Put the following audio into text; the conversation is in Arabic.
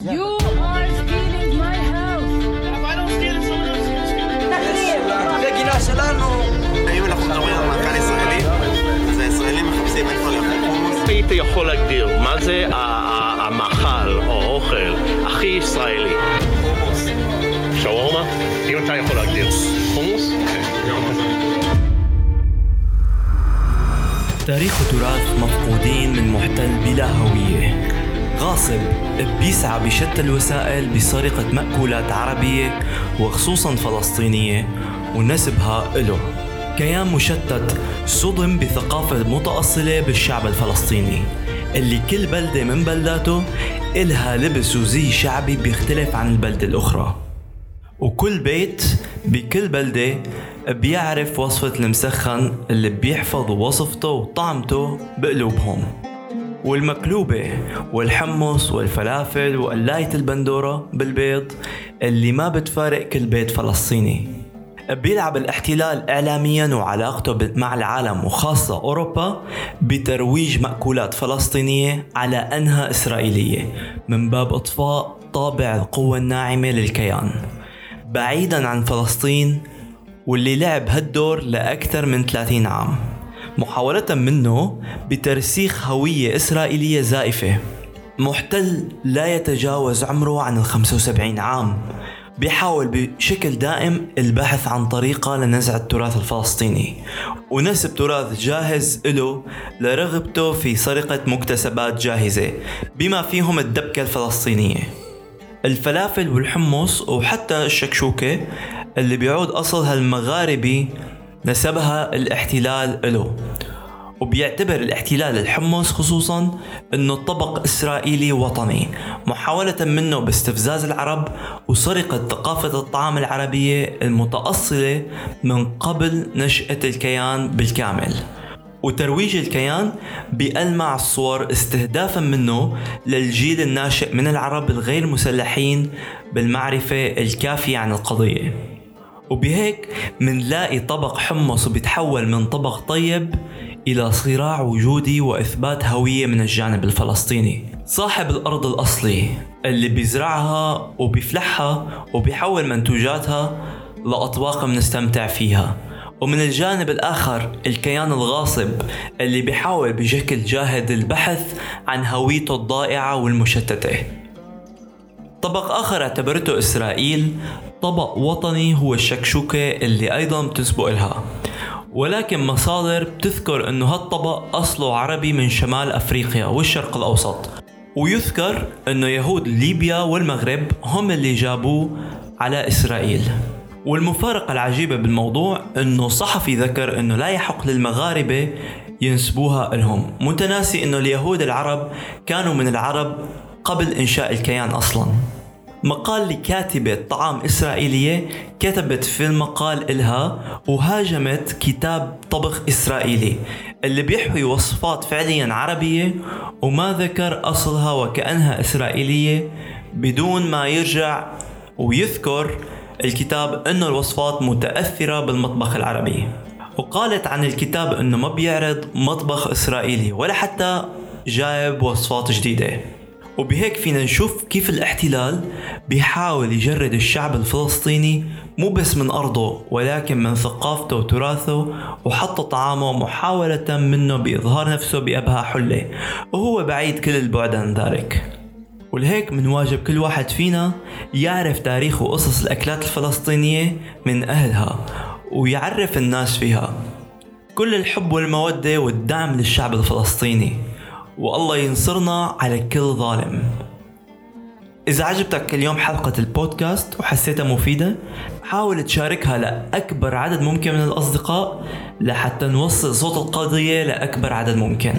You are stealing my house. If I don't steal it, someone else is gonna steal it. זה גינה שלנו. אם אנחנו מדברים על מנכ"ל ישראלי, אז הישראלים מחפשים איפה לאכול חומוס. היית יכול להגדיר מה זה ה- ה- המאכל או האוכל הכי ישראלי? שווארמה? אם אתה יכול להגדיר. חומוס? تاريخ وتراث مفقودين من محتل بلا هوية غاصب بيسعى بشتى الوسائل بسرقة مأكولات عربية وخصوصا فلسطينية ونسبها إله. كيان مشتت صدم بثقافة متأصلة بالشعب الفلسطيني اللي كل بلدة من بلداته إلها لبس وزي شعبي بيختلف عن البلدة الأخرى. وكل بيت بكل بلدة بيعرف وصفة المسخن اللي بيحفظ وصفته وطعمته بقلوبهم. والمقلوبة والحمص والفلافل وقلاية البندورة بالبيض اللي ما بتفارق كل بيت فلسطيني. بيلعب الاحتلال اعلاميا وعلاقته مع العالم وخاصة أوروبا بترويج مأكولات فلسطينية على أنها إسرائيلية من باب إطفاء طابع القوة الناعمة للكيان. بعيدا عن فلسطين واللي لعب هالدور لأكثر من 30 عام. محاولة منه بترسيخ هوية إسرائيلية زائفة. محتل لا يتجاوز عمره عن ال 75 عام. بيحاول بشكل دائم البحث عن طريقة لنزع التراث الفلسطيني. ونسب تراث جاهز له لرغبته في سرقة مكتسبات جاهزة بما فيهم الدبكة الفلسطينية. الفلافل والحمص وحتى الشكشوكة اللي بيعود أصلها المغاربي نسبها الاحتلال له. وبيعتبر الاحتلال الحمص خصوصا إنه طبق إسرائيلي وطني محاولة منه باستفزاز العرب وسرقة ثقافة الطعام العربية المتأصلة من قبل نشأة الكيان بالكامل. وترويج الكيان بألمع الصور استهدافا منه للجيل الناشئ من العرب الغير مسلحين بالمعرفة الكافية عن القضية. وبهيك منلاقي طبق حمص وبيتحول من طبق طيب إلى صراع وجودي وإثبات هوية من الجانب الفلسطيني. صاحب الأرض الأصلي اللي بيزرعها وبيفلحها وبيحول منتوجاتها لأطباق بنستمتع فيها. ومن الجانب الآخر الكيان الغاصب اللي بيحاول بشكل جاهد البحث عن هويته الضائعة والمشتتة. طبق آخر اعتبرته إسرائيل طبق وطني هو الشكشوكة اللي أيضا بتسبق لها. ولكن مصادر بتذكر أنه هالطبق أصله عربي من شمال أفريقيا والشرق الأوسط. ويذكر أنه يهود ليبيا والمغرب هم اللي جابوه على إسرائيل. والمفارقة العجيبة بالموضوع أنه صحفي ذكر أنه لا يحق للمغاربة ينسبوها لهم متناسي أنه اليهود العرب كانوا من العرب قبل إنشاء الكيان أصلاً. مقال لكاتبة طعام إسرائيلية كتبت في المقال إلها وهاجمت كتاب طبخ إسرائيلي اللي بيحوي وصفات فعليا عربية وما ذكر أصلها وكأنها إسرائيلية بدون ما يرجع ويذكر الكتاب أنه الوصفات متأثرة بالمطبخ العربي. وقالت عن الكتاب أنه ما بيعرض مطبخ إسرائيلي ولا حتى جايب وصفات جديدة. وبهيك فينا نشوف كيف الاحتلال بيحاول يجرد الشعب الفلسطيني مو بس من أرضه ولكن من ثقافته وتراثه وحتى طعامه محاولة منه بإظهار نفسه بأبهى حلة. وهو بعيد كل البعد عن ذلك. ولهيك من واجب كل واحد فينا يعرف تاريخ وقصص الأكلات الفلسطينية من أهلها ويعرف الناس فيها. كل الحب والمودة والدعم للشعب الفلسطيني. والله ينصرنا على كل ظالم. إذا عجبتك اليوم حلقة البودكاست وحسيتها مفيدة حاول تشاركها لأكبر عدد ممكن من الأصدقاء لحتى نوصل صوت القضية لأكبر عدد ممكن.